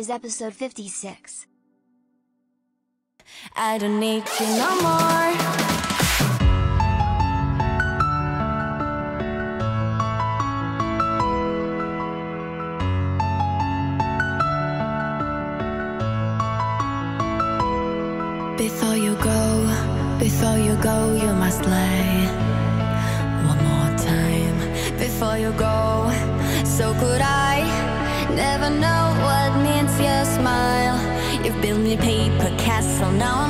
is episode 56. I don't need you no more. Before you go, before you go, you must lay One more time, before you go, so could I never know promise your smile. You've built me a paper castle, now I'm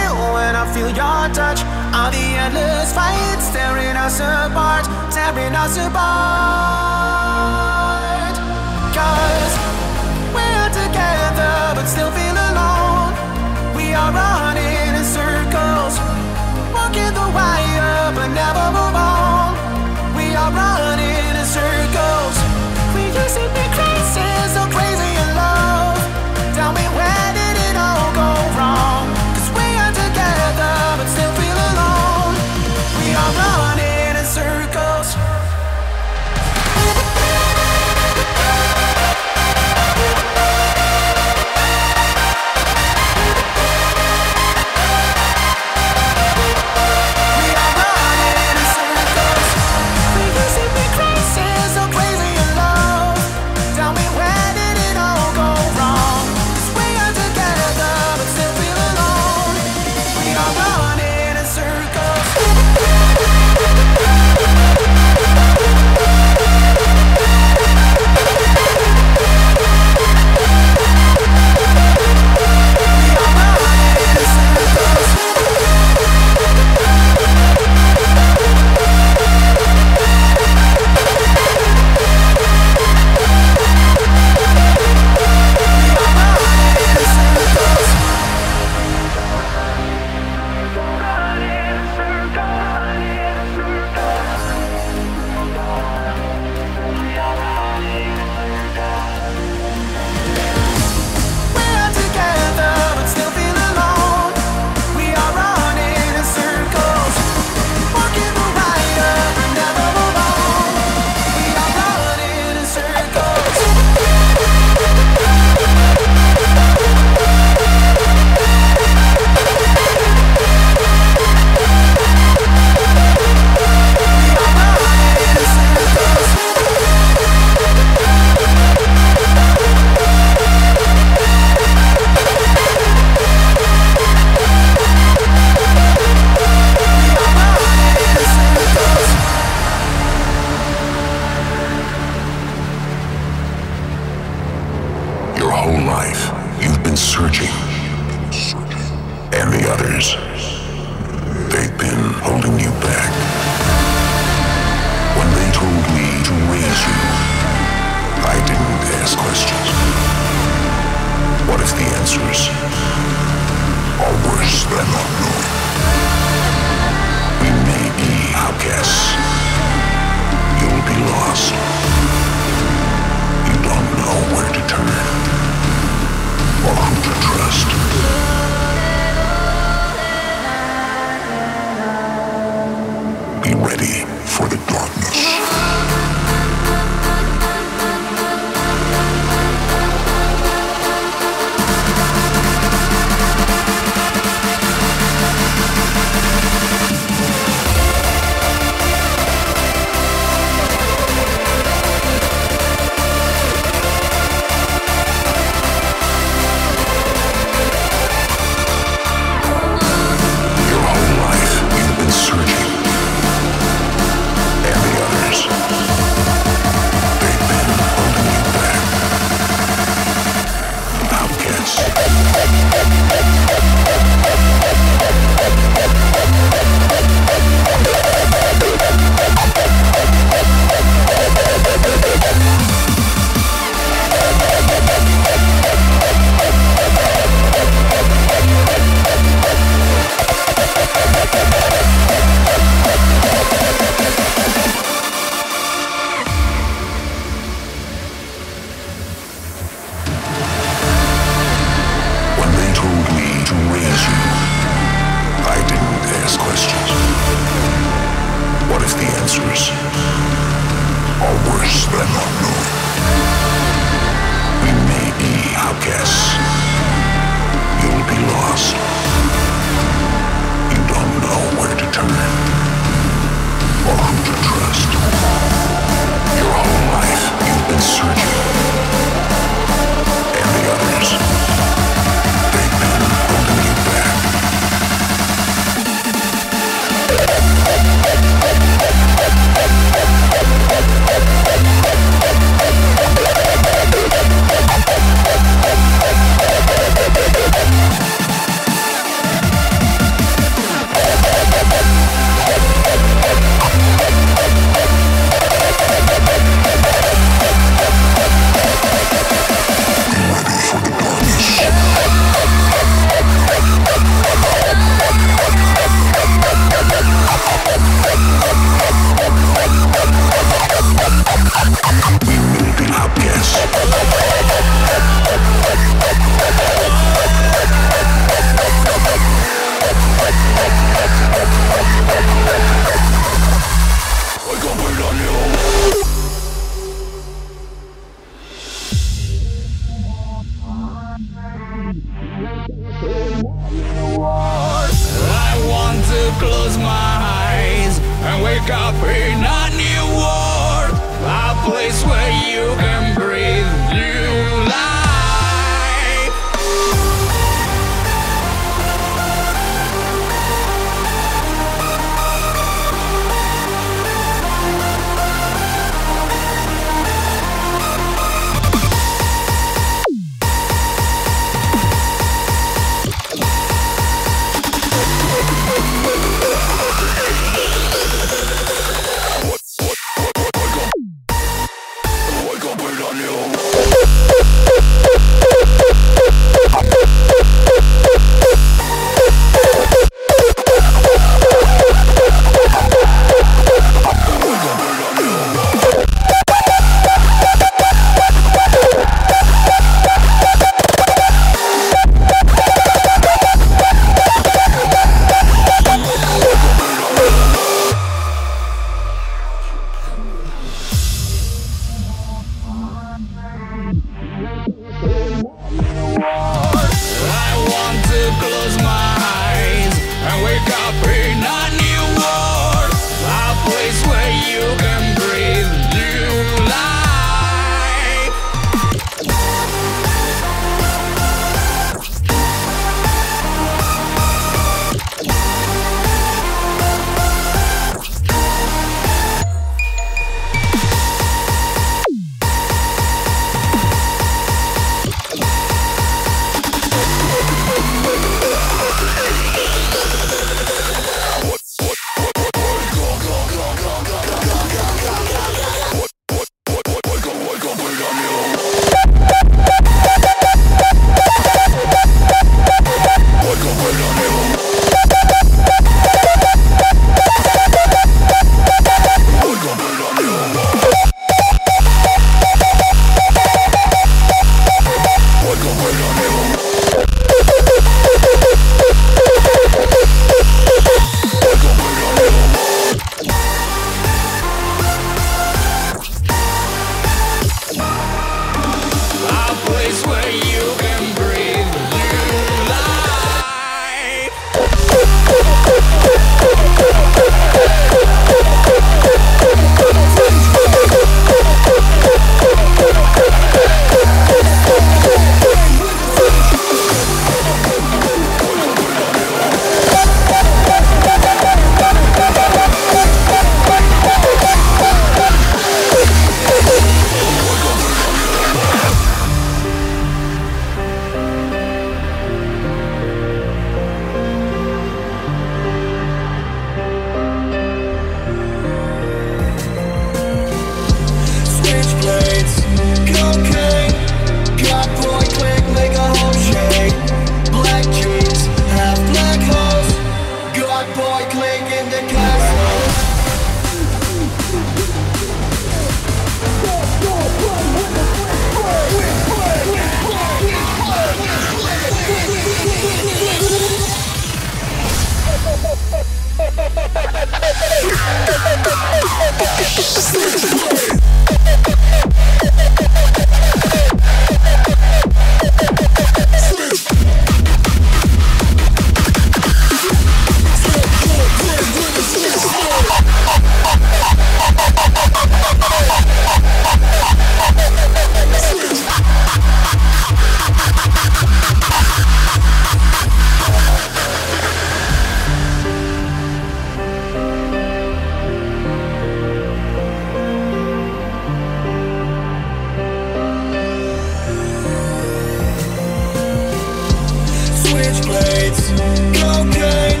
switchblades, cocaine,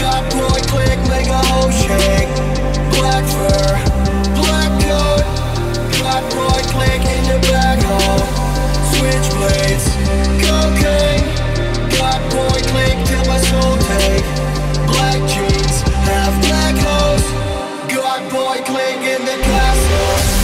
got boy click, make a whole shake. Black fur, black coat, got boy click in the back hole. Switchblades, cocaine, got boy click till my soul take. Black jeans, half black hose, got boy click in the castle.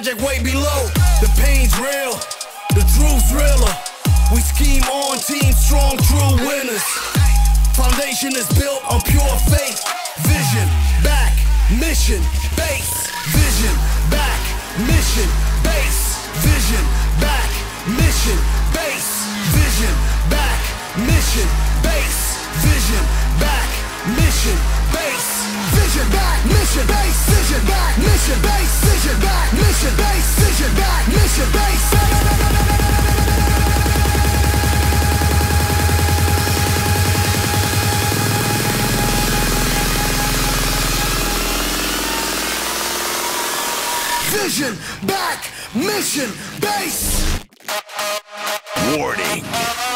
Project way below. The pain's real, the truth's realer. We scheme on team strong, true winners. Foundation is built on pure faith. Vision, back, mission, base. Vision, back, mission, base. Vision, back, mission, base. Vision, back, mission, base. Vision, back, mission, base. Vision, back, mission, base. Vision, back, mission, base. Vision, back, mission, base. Vision, back, mission, base. Vision, back, mission, base. Warning.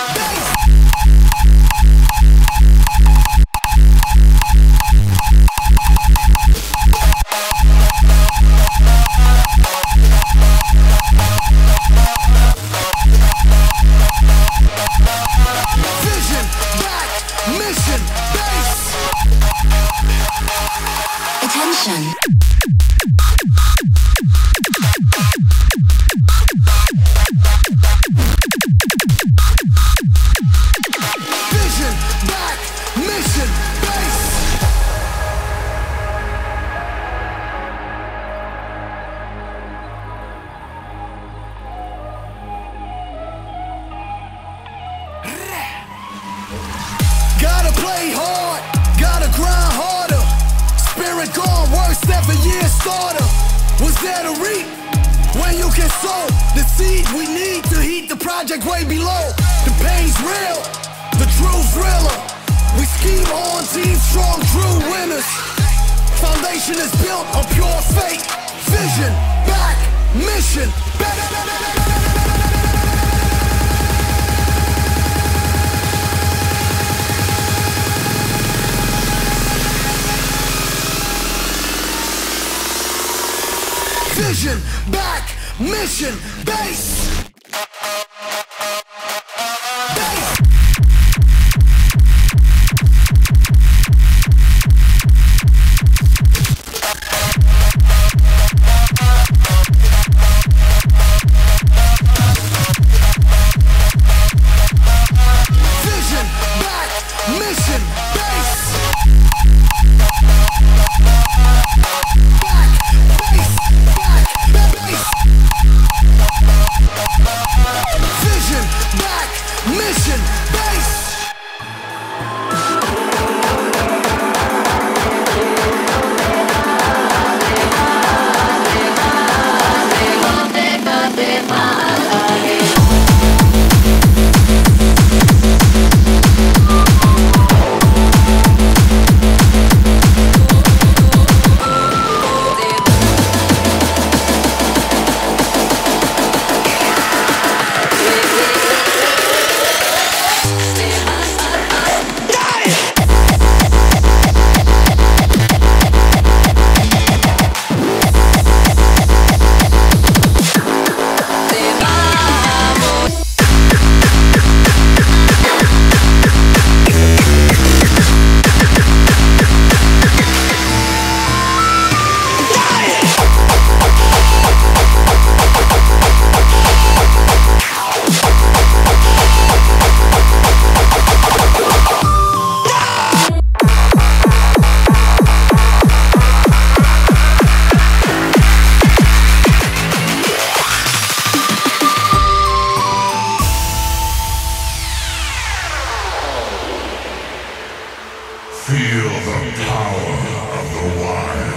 Feel the power of the wild.